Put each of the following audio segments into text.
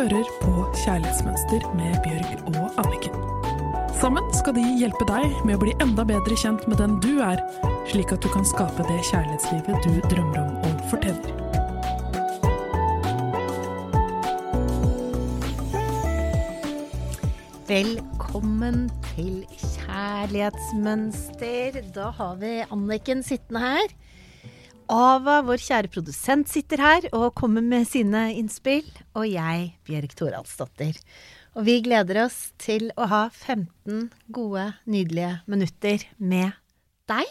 hører på Kjærlighetsmønster med Bjørg og Anniken. Sammen skal de hjelpe deg med å bli enda bedre kjent med den du er, slik at du kan skape det kjærlighetslivet du drømmer om og fortjener. Velkommen til Kjærlighetsmønster. Da har vi Anniken sittende her. Ava, vår kjære produsent, sitter her og kommer med sine innspill. Og jeg, Bjørg Toralsdottir. Og vi gleder oss til å ha 15 gode, nydelige minutter med deg.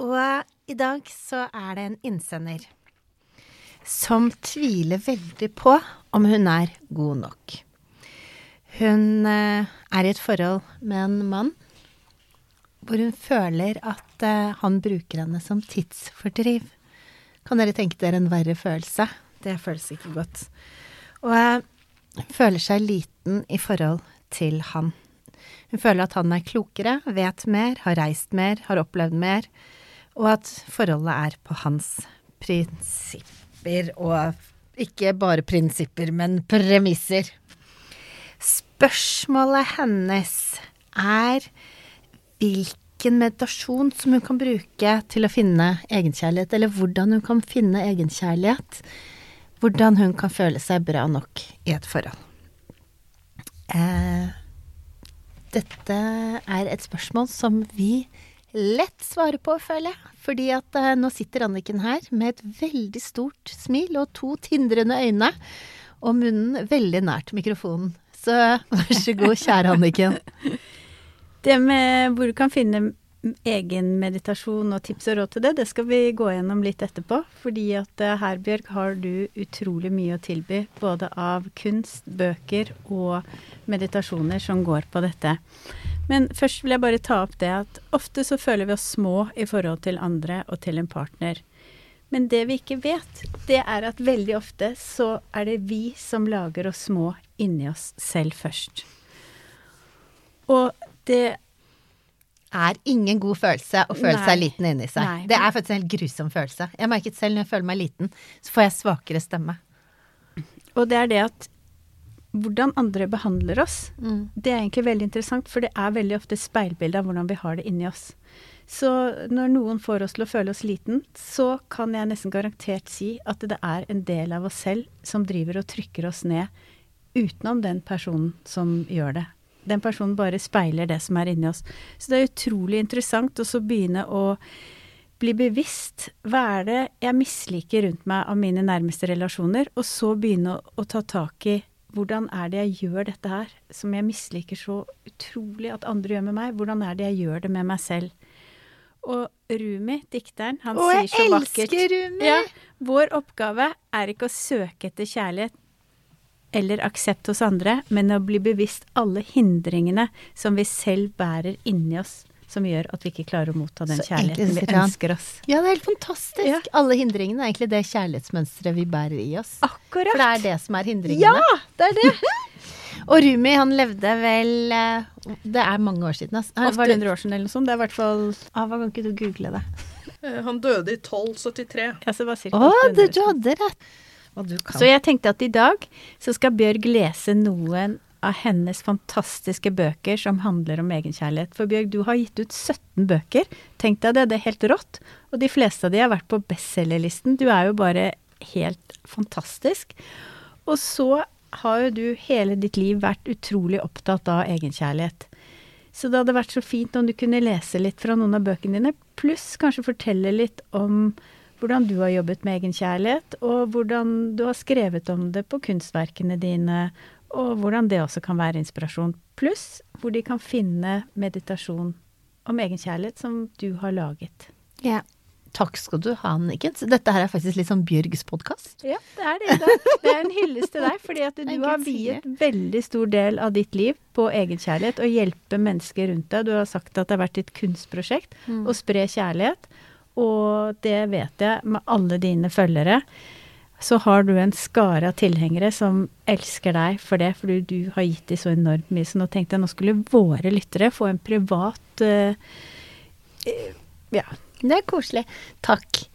Og i dag så er det en innsender som tviler veldig på om hun er god nok. Hun eh, er i et forhold med en mann hvor hun føler at eh, han bruker henne som tidsfordriv. Kan dere tenke dere en verre følelse? Det føles ikke godt. Og eh, hun føler seg liten i forhold til han. Hun føler at han er klokere, vet mer, har reist mer, har opplevd mer, og at forholdet er på hans prinsipper, og ikke bare prinsipper, men premisser. Spørsmålet hennes er hvilken meditasjon som hun kan bruke til å finne egenkjærlighet, eller hvordan hun kan finne egenkjærlighet. Hvordan hun kan føle seg bra nok i et forhold. Eh, dette er et spørsmål som vi lett svarer på, føler jeg. Fordi at eh, nå sitter Anniken her med et veldig stort smil og to tindrende øyne, og munnen veldig nært mikrofonen. Så vær så god, kjære Anniken. Det med hvor du kan finne egen meditasjon og tips og råd til det, det skal vi gå gjennom litt etterpå. Fordi at eh, her, Bjørg, har du utrolig mye å tilby. Både av kunst, bøker og meditasjoner som går på dette. Men først vil jeg bare ta opp det at ofte så føler vi oss små i forhold til andre og til en partner. Men det vi ikke vet, det er at veldig ofte så er det vi som lager oss små inni oss selv først. Og det er ingen god følelse å føle Nei. seg liten inni seg. Nei. Det er faktisk en helt grusom følelse. Jeg merket selv når jeg føler meg liten, så får jeg svakere stemme. Og det er det at hvordan andre behandler oss, Mm. det er egentlig veldig interessant, for det er veldig ofte speilbilde av hvordan vi har det inni oss. Så når noen får oss til å føle oss liten, så kan jeg nesten garantert si at det er en del av oss selv som driver og trykker oss ned utenom den personen som gjør det. Den personen bare speiler det som er inni oss. Så det er utrolig interessant å begynne å bli bevisst. Hva er det jeg misliker rundt meg av mine nærmeste relasjoner? Og så begynne å, å ta tak i hvordan er det jeg gjør dette her, som jeg misliker så utrolig at andre gjør med meg? Hvordan er det jeg gjør det med meg selv? Og Rumi, dikteren, han Åh, sier så vakkert elsker Rumi! Ja, vår oppgave er ikke å søke etter kjærlighet eller aksept hos andre, men å bli bevisst alle hindringene som vi selv bærer inni oss, som gjør at vi ikke klarer å motta den Så kjærligheten egentlig vi ønsker oss. Ja, det er helt fantastisk. Ja. Alle hindringene er egentlig det kjærlighetsmønsteret vi bærer i oss. Akkurat! For det er det som er hindringene. Ja, det er det! Og Rumi, han levde vel eh, Det er mange år siden. ass. Han- var det- 800 år siden eller noe sånt. Det er i hvert fall Ah, hva kan ikke du google det? Eh, Han døde i 1273. ja, så det var cirka Å, 800 du, du hadde rett. Så jeg tenkte at i dag så skal Bjørg lese noen av hennes fantastiske bøker som handler om egenkjærlighet. For Bjørg, du har gitt ut 17 bøker. Tenk deg det, det er helt rått. Og de fleste av de har vært på bestselgerlisten. Du er jo bare helt fantastisk. Og så har jo du hele ditt liv vært utrolig opptatt av egenkjærlighet. Så det hadde vært så fint om du kunne lese litt fra noen av bøkene dine, pluss kanskje fortelle litt om hvordan du har jobbet med egenkjærlighet, og hvordan du har skrevet om det på kunstverkene dine, og hvordan det også kan være inspirasjon. Pluss hvor de kan finne meditasjon om egenkjærlighet som du har laget. Ja. Takk skal du ha, Anniken. Dette her er faktisk litt sånn Bjørgs podkast. Ja, det er det. Da. Det er en hyllest til deg, fordi at du har viet veldig stor del av ditt liv på egenkjærlighet og hjelpe mennesker rundt deg. Du har sagt at det har vært ditt kunstprosjekt å spre kjærlighet, og det vet jeg med alle dine følgere. Så har du en skare av tilhengere som elsker deg for det, fordi du har gitt dem så enormt mye. Så nå tenkte jeg nå skulle våre lyttere få en privat eh, Ja, Det er koselig. Takk.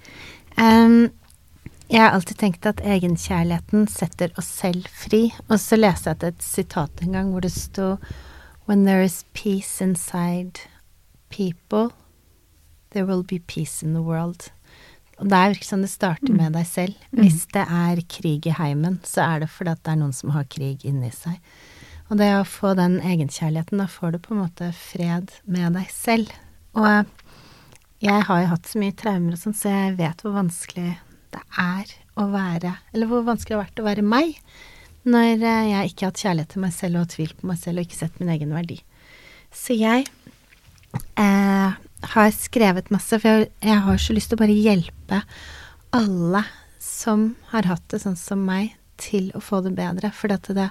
Um, Jeg har alltid tenkt at egenkjærligheten setter oss selv fri. Og så leste jeg et sitat en gang hvor det sto When there is peace inside people, there will be peace in the world. Og det er jo ikke sånn det starter med deg selv. Hvis det er krig i heimen, så er det fordi at det er noen som har krig inni seg. Og det å få den egenkjærligheten, da får du på en måte fred med deg selv. Og jeg har jo hatt så mye traumer og sånn, så jeg vet hvor vanskelig det er å være Eller hvor vanskelig det har vært å være meg når eh, jeg ikke har hatt kjærlighet til meg selv og tvilt på meg selv og ikke sett min egen verdi. Så jeg eh, har skrevet masse, for jeg, jeg har så lyst til å bare hjelpe alle som har hatt det sånn som meg, til å få det bedre. For det, det,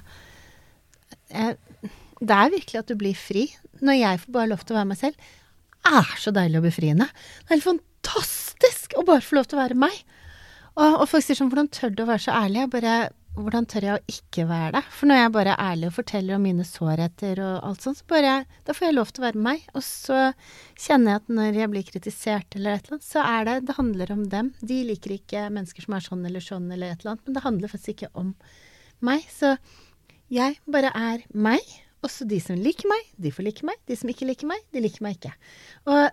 det er virkelig at du blir fri. Når jeg får bare lov til å være meg selv, er så deilig og befriende. Det er helt fantastisk å bare få lov til å være meg. Og, og folk sier sånn, hvordan tør du å være så ærlig? Jeg bare, hvordan tør jeg å ikke være det? For når jeg bare er ærlig og forteller om mine sårheter og alt sånt, så bare Da får jeg lov til å være meg. Og så kjenner jeg at når jeg blir kritisert eller et eller annet, så er det Det handler om dem. De liker ikke mennesker som er sånn eller sånn eller et eller annet, men det handler faktisk ikke om meg. Så jeg bare er meg. Også de som liker meg, de får like meg. De som ikke liker meg, de liker meg ikke. Og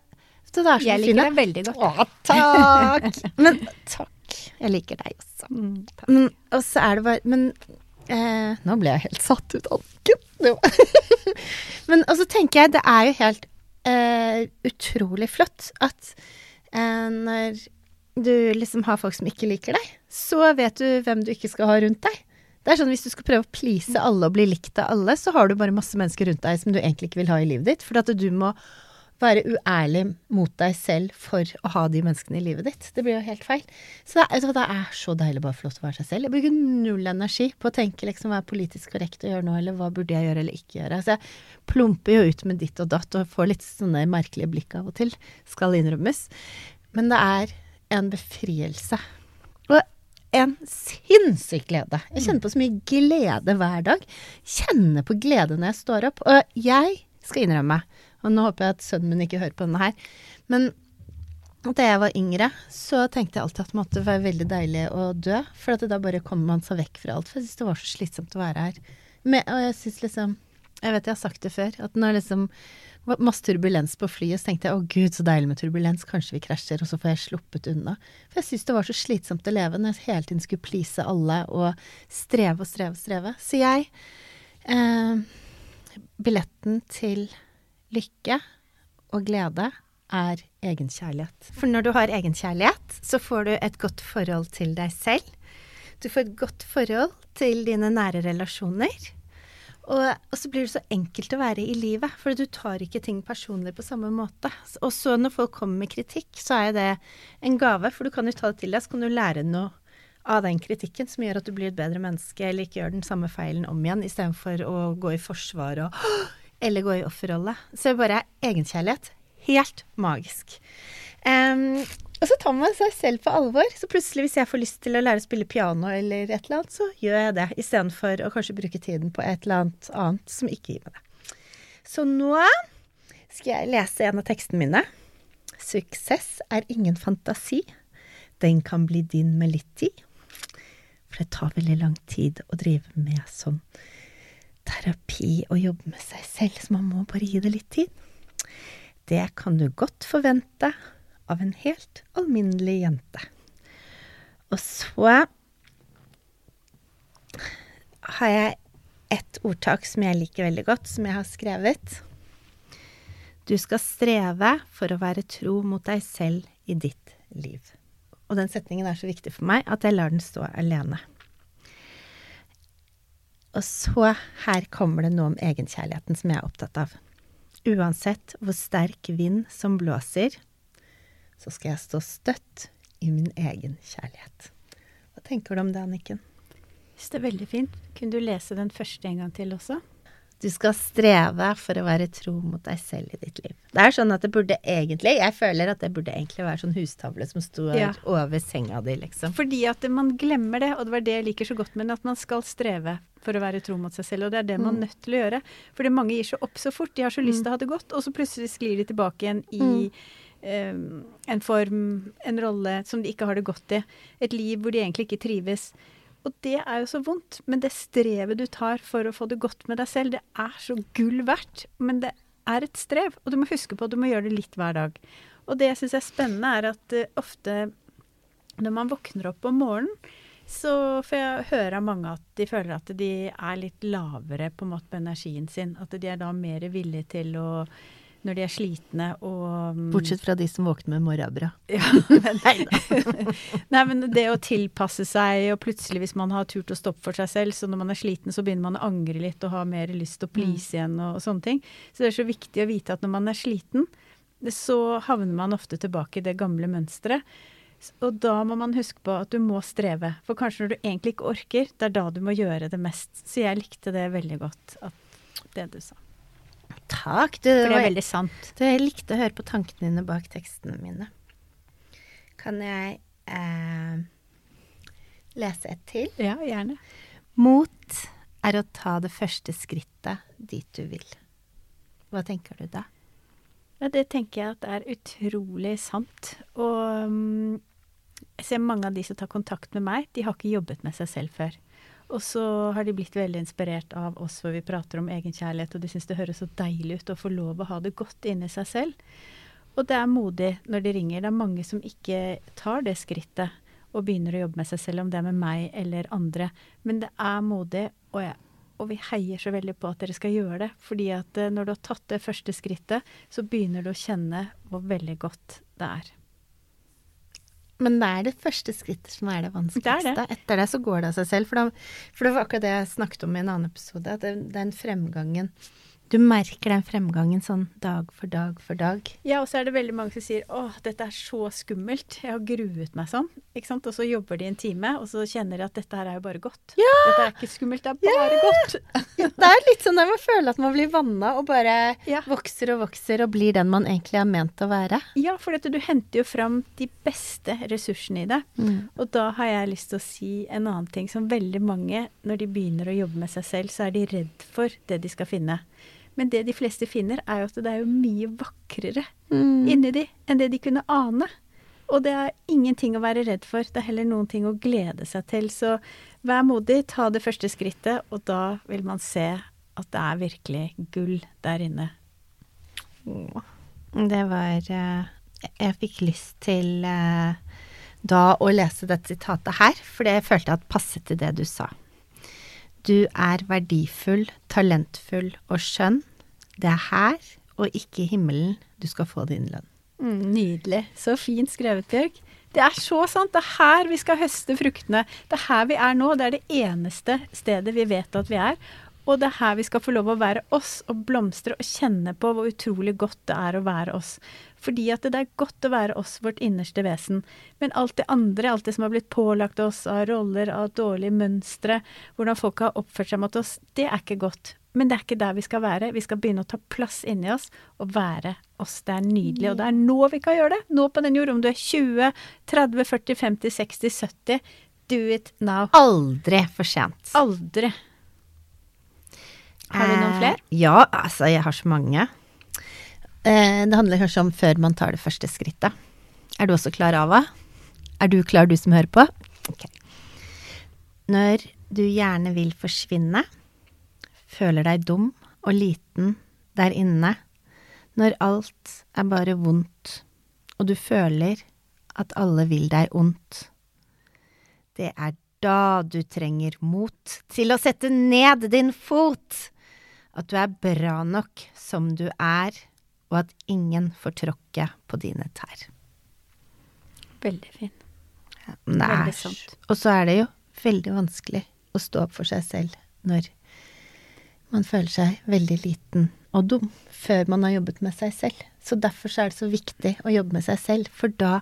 så det er så Jeg liker deg veldig godt. Å, takk! Men takk. Jeg liker deg også. Mm. Men, og så er det bare Men eh, nå ble jeg helt satt ut av anken. men og så tenker jeg det er jo helt eh, utrolig flott at eh, når du liksom har folk som ikke liker deg, så vet du hvem du ikke skal ha rundt deg. Det er sånn Hvis du skal prøve å please alle og bli likt av alle, så har du bare masse mennesker rundt deg som du egentlig ikke vil ha i livet ditt. For at du må være uærlig mot deg selv for å ha de menneskene i livet ditt. Det blir jo helt feil. Så det er, det er så deilig bare å få lov til å være seg selv. Jeg bruker null energi på å tenke liksom hva er politisk korrekt å gjøre nå, eller hva burde jeg gjøre eller ikke gjøre. Altså jeg plumper jo ut med ditt og datt og får litt sånne merkelige blikk av og til, skal innrømmes. Men det er en befrielse. Og en sinnssyk glede. Jeg kjenner på så mye glede hver dag. Kjenner på glede når jeg står opp. Og jeg skal innrømme, og nå håper jeg at sønnen min ikke hører på denne her, men da jeg var yngre, så tenkte jeg alltid at det måtte være veldig deilig å dø. For da bare kommer man seg vekk fra alt. For jeg syns det var så slitsomt å være her. Men, og jeg syns liksom Jeg vet jeg har sagt det før, at når liksom var masse turbulens på flyet, så tenkte jeg å gud, så deilig med turbulens, kanskje vi krasjer, og så får jeg sluppet unna. For jeg syns det var så slitsomt å leve når jeg hele tiden skulle please alle og streve og streve og streve. Så jeg eh, Billetten til lykke og glede er egenkjærlighet. For når du har egenkjærlighet, så får du et godt forhold til deg selv. Du får et godt forhold til dine nære relasjoner. Og, og, så blir det så enkelt å være i livet, for du tar ikke ting personlig på samme måte. Og så når folk kommer med kritikk, så er det en gave, for du kan jo ta det til deg, så kan du lære noe av den kritikken som gjør at du blir et bedre menneske, eller ikke gjør den samme feilen om igjen, istedenfor å gå i forsvar og eller gå i offerrolle. Så bare egenkjærlighet. Helt magisk. Um, og så tar man seg selv på alvor. Så plutselig, hvis jeg får lyst til å lære å spille piano eller et eller annet, så gjør jeg det. Istedenfor å kanskje bruke tiden på et eller annet annet som ikke gir meg det. Så nå skal jeg lese en av tekstene mine. Suksess er ingen fantasi. Den kan bli din med litt tid. For det tar veldig lang tid å drive med sånn terapi og jobbe med seg selv, så man må bare gi det litt tid. Det kan du godt forvente av en helt alminnelig jente. Og så har jeg et ordtak som jeg liker veldig godt, som jeg har skrevet. Du skal streve for å være tro mot deg selv i ditt liv. Og den setningen er så viktig for meg at jeg lar den stå alene. Og så her kommer det noe om egenkjærligheten som jeg er opptatt av. Uansett hvor sterk vind som blåser, så skal jeg stå støtt i min egen kjærlighet. Hva tenker du om det, Anniken? Det er veldig fint. Kunne du lese den første en gang til også? Du skal streve for å være tro mot deg selv i ditt liv. Det er sånn at det burde egentlig Jeg føler at det burde egentlig være sånn hustavle som sto Ja. over senga di, liksom. Fordi at man glemmer det, og det var det jeg liker så godt med at man skal streve for å være tro mot seg selv. Og det er det man er nødt til å gjøre. Fordi mange gir seg opp så fort. De har så lyst til å ha det godt, og så plutselig sklir de tilbake igjen i eh, en form, en rolle som de ikke har det godt i. Et liv hvor de egentlig ikke trives. Og det er jo så vondt, men det strevet du tar for å få det godt med deg selv, det er så gull verdt. Men det er et strev, og du må huske på at du må gjøre det litt hver dag. Og det jeg syns er spennende, er at uh, ofte når man våkner opp om morgenen, så får jeg høre av mange at de føler at de er litt lavere på en måte på energien sin. At de er da mer villige til å når de er slitne og um, Bortsett fra de som våkner med morrabra. Ja, Nei, men det å tilpasse seg, og plutselig hvis man har turt å stoppe for seg selv, så når man er sliten, så begynner man å angre litt og ha mer lyst til å please mm. igjen og, og sånne ting. Så det er så viktig å vite at når man er sliten, så havner man ofte tilbake i det gamle mønsteret. Og da må man huske på at du må streve. For kanskje når du egentlig ikke orker, det er da du må gjøre det mest. Så jeg likte det veldig godt, det du sa. Takk. Du, For det er veldig sant. Du, jeg likte å høre på tankene dine bak tekstene mine. Kan jeg eh, lese et til? Ja, gjerne. Mot er å ta det første skrittet dit du vil. Hva tenker du da? Ja, det tenker jeg at er utrolig sant. Og um, jeg ser mange av de som tar kontakt med meg, de har ikke jobbet med seg selv før. Og så har de blitt veldig inspirert av oss hvor vi prater om egenkjærlighet, og de syns det høres så deilig ut å få lov å ha det godt inni seg selv. Og det er modig når de ringer. Det er mange som ikke tar det skrittet og begynner å jobbe med seg selv, om det er med meg eller andre. Men det er modig, og, jeg, og vi heier så veldig på at dere skal gjøre det. Fordi at eh, når du har tatt det første skrittet, så begynner du å kjenne hvor veldig godt det er. Men det er det første skrittet som er det vanskeligste. Det er det. Etter det så går det av seg selv. For, da, for, det var akkurat det jeg snakket om i en annen episode. At den fremgangen du merker den fremgangen sånn dag for dag for dag. Ja, og så er det veldig mange som sier 'Å, dette er så skummelt. Jeg har gruet meg sånn'. Ikke sant? Og så jobber de en time, og så kjenner de at dette her er jo bare godt. Ja! Dette er ikke skummelt, det er bare ja! godt. det er litt sånn der man føler at man blir vanna og bare ja. vokser og vokser og blir den man egentlig er ment å være. Ja, for dette, du henter jo fram de beste ressursene i det. Mm. Og da har jeg lyst til å si en annen ting som veldig mange, når de begynner å jobbe med seg selv, så er de redd for det de skal finne. Men det de fleste finner, er jo at det er jo mye vakrere mm. inni de enn det de kunne ane. Og det er ingenting å være redd for. Det er heller noen ting å glede seg til. Så vær modig, ta det første skrittet, og da vil man se at det er virkelig gull der inne. Det var eh, Jeg fikk lyst til eh, da å lese dette sitatet her, for det følte jeg at passet til det du sa. Du er verdifull, talentfull og skjønn. Det er her og ikke i himmelen du skal få din lønn. Mm, nydelig. Så fint skrevet, Bjørg. Det er så sant. Det er her vi skal høste fruktene. Det er her vi er nå. Det er det eneste stedet vi vet at vi er. Og det er her vi skal få lov å være oss og blomstre og kjenne på hvor utrolig godt det er å være oss. Fordi at det er godt å være oss, vårt innerste vesen. Men alt det andre, alt det som har blitt pålagt oss av roller, av dårlige mønstre, hvordan folk har oppført seg mot oss, det er ikke godt. Men det er ikke der vi skal være. Vi skal begynne å ta plass inni oss og være oss. Det er nydelig. Og det er nå vi kan gjøre det. Nå på den jord. Om du er 20, 30, 40, 50, 60, 70. Do it now. Aldri for sent. Aldri. Har du noen flere? Eh, ja, altså jeg har så mange. Eh, det handler kanskje om før man tar det første skrittet. Er du også klar, Ava? Er du klar, du som hører på? Ok. Når du gjerne vil forsvinne, føler deg dum og liten der inne, når alt er bare vondt, og du føler at alle vil deg ondt. Det er da du trenger mot til å sette ned din fot at du er bra nok som du er, og at ingen får tråkke på dine tær. Veldig fin. Ja, veldig sant. Og så er det jo veldig vanskelig å stå opp for seg selv når man føler seg veldig liten og dum før man har jobbet med seg selv. Så derfor så er det så viktig å jobbe med seg selv, for da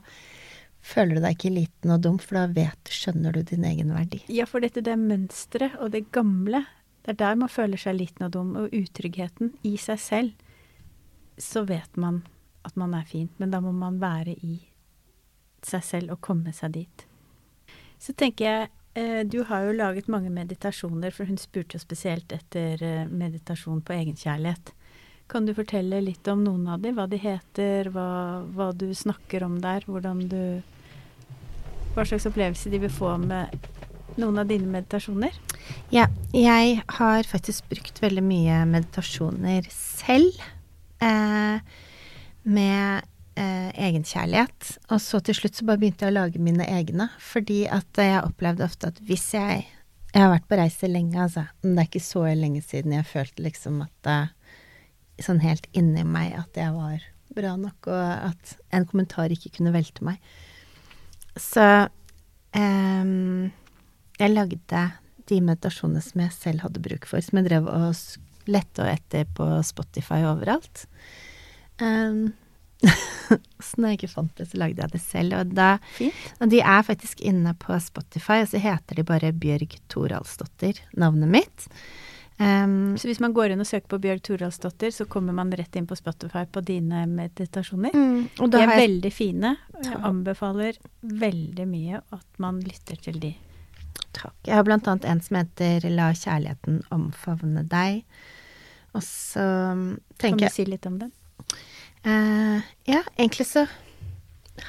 føler du deg ikke liten og dum, for da vet, skjønner du din egen verdi. Ja, for dette det mønsteret og det gamle, det er der man føler seg liten og dum, og utryggheten i seg selv. Så vet man at man er fint, men da må man være i seg selv og komme seg dit. Så tenker jeg, eh, du har jo laget mange meditasjoner, for hun spurte jo spesielt etter eh, meditasjon på egenkjærlighet. Kan du fortelle litt om noen av dem? Hva de heter, hva, hva du snakker om der? Du Hva slags opplevelse de vil få med noen av dine meditasjoner? Ja, jeg har faktisk brukt veldig mye meditasjoner selv. Eh, med eh, egenkjærlighet. Og så til slutt så bare begynte jeg å lage mine egne. Fordi at jeg opplevde ofte at hvis jeg Jeg har vært på reise lenge, altså. Men det er ikke så lenge siden jeg følte liksom at eh, Sånn helt inni meg at jeg var bra nok, og at en kommentar ikke kunne velte meg. Så eh, jeg lagde de meditasjonene som jeg selv hadde bruk for, som jeg drev og lette etter på Spotify overalt. Um, så når jeg ikke fant det, så lagde jeg det selv. Og, da, og de er faktisk inne på Spotify, og så heter de bare Bjørg Toralsdottir, navnet mitt. Um, så hvis man går inn og søker på Bjørg Toralsdottir, så kommer man rett inn på Spotify på dine meditasjoner? Mm, de er jeg, veldig fine. Jeg anbefaler veldig mye at man lytter til de. Takk. Jeg har blant annet en som heter La kjærligheten omfavne deg. Og så tenker jeg Kan du si litt om den? Uh, ja, egentlig så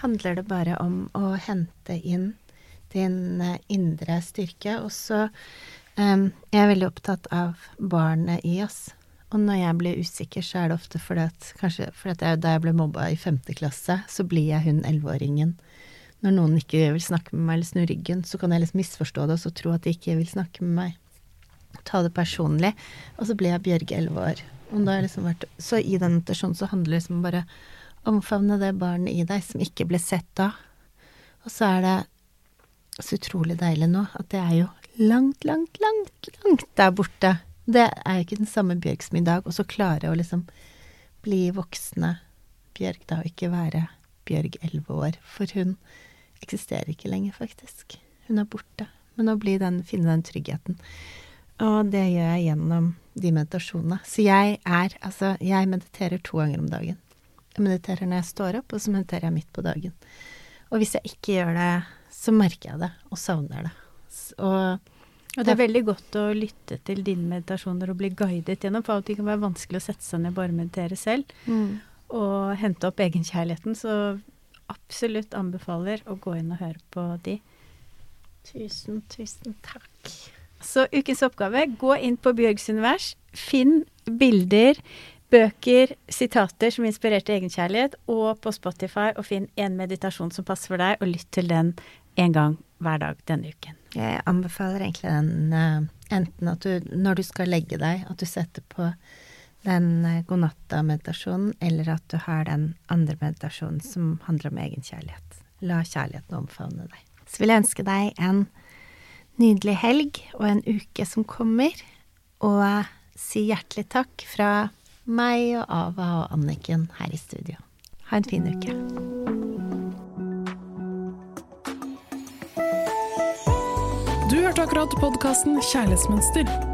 handler det bare om å hente inn din uh, indre styrke. Og så um, Jeg er veldig opptatt av barnet i oss. Og når jeg blir usikker, så er det ofte fordi at kanskje fordi at jeg, da jeg ble mobba i femte klasse, så blir jeg hun elleveåringen. Når noen ikke vil snakke med meg eller snu ryggen, så kan jeg liksom misforstå det og så tro at de ikke vil snakke med meg. Ta det personlig. Og så blir jeg Bjørge elleve år. Og da har Liksom vært, så i den meditasjonen så handler det liksom bare omfavne det barnet i deg som ikke ble sett da. Og så er det så utrolig deilig nå at det er jo langt, langt, langt, langt der borte. Det er jo ikke den samme Bjørg som i dag. Og så klare å liksom bli voksne Bjørg da, og ikke være Bjørg elleve år. For hun eksisterer ikke lenger, faktisk. Hun er borte. Men å den, finne den tryggheten. Og det gjør jeg gjennom de meditasjonene. Så jeg er Altså, jeg mediterer to ganger om dagen. Jeg mediterer når jeg står opp, og så mediterer jeg midt på dagen. Og hvis jeg ikke gjør det, så merker jeg det, og savner det. Og, og det er veldig godt å lytte til dine meditasjoner og bli guidet gjennom, for av og til kan være vanskelig å sette seg ned og bare meditere selv. Mm. Og hente opp egenkjærligheten. Så absolutt anbefaler å gå inn og høre på de. Tusen, tusen takk. Så ukens oppgave, gå inn på Bjørgs univers. Finn bilder, bøker, sitater som inspirerte egenkjærlighet, og på Spotify, og finn en meditasjon som passer for deg, og lytt til den en gang hver dag denne uken. Jeg anbefaler egentlig den uh, enten at du, når du skal legge deg, at du setter på den uh, godnatta-meditasjonen, eller at du har den andre meditasjonen som handler om egenkjærlighet. La kjærligheten omfavne deg. Så vil jeg ønske deg en nydelig helg og en uke som kommer. Og si hjertelig takk fra meg og Ava og Anniken her i studio. Ha en fin uke. Du hørte akkurat podkasten Kjærlighetsmønster.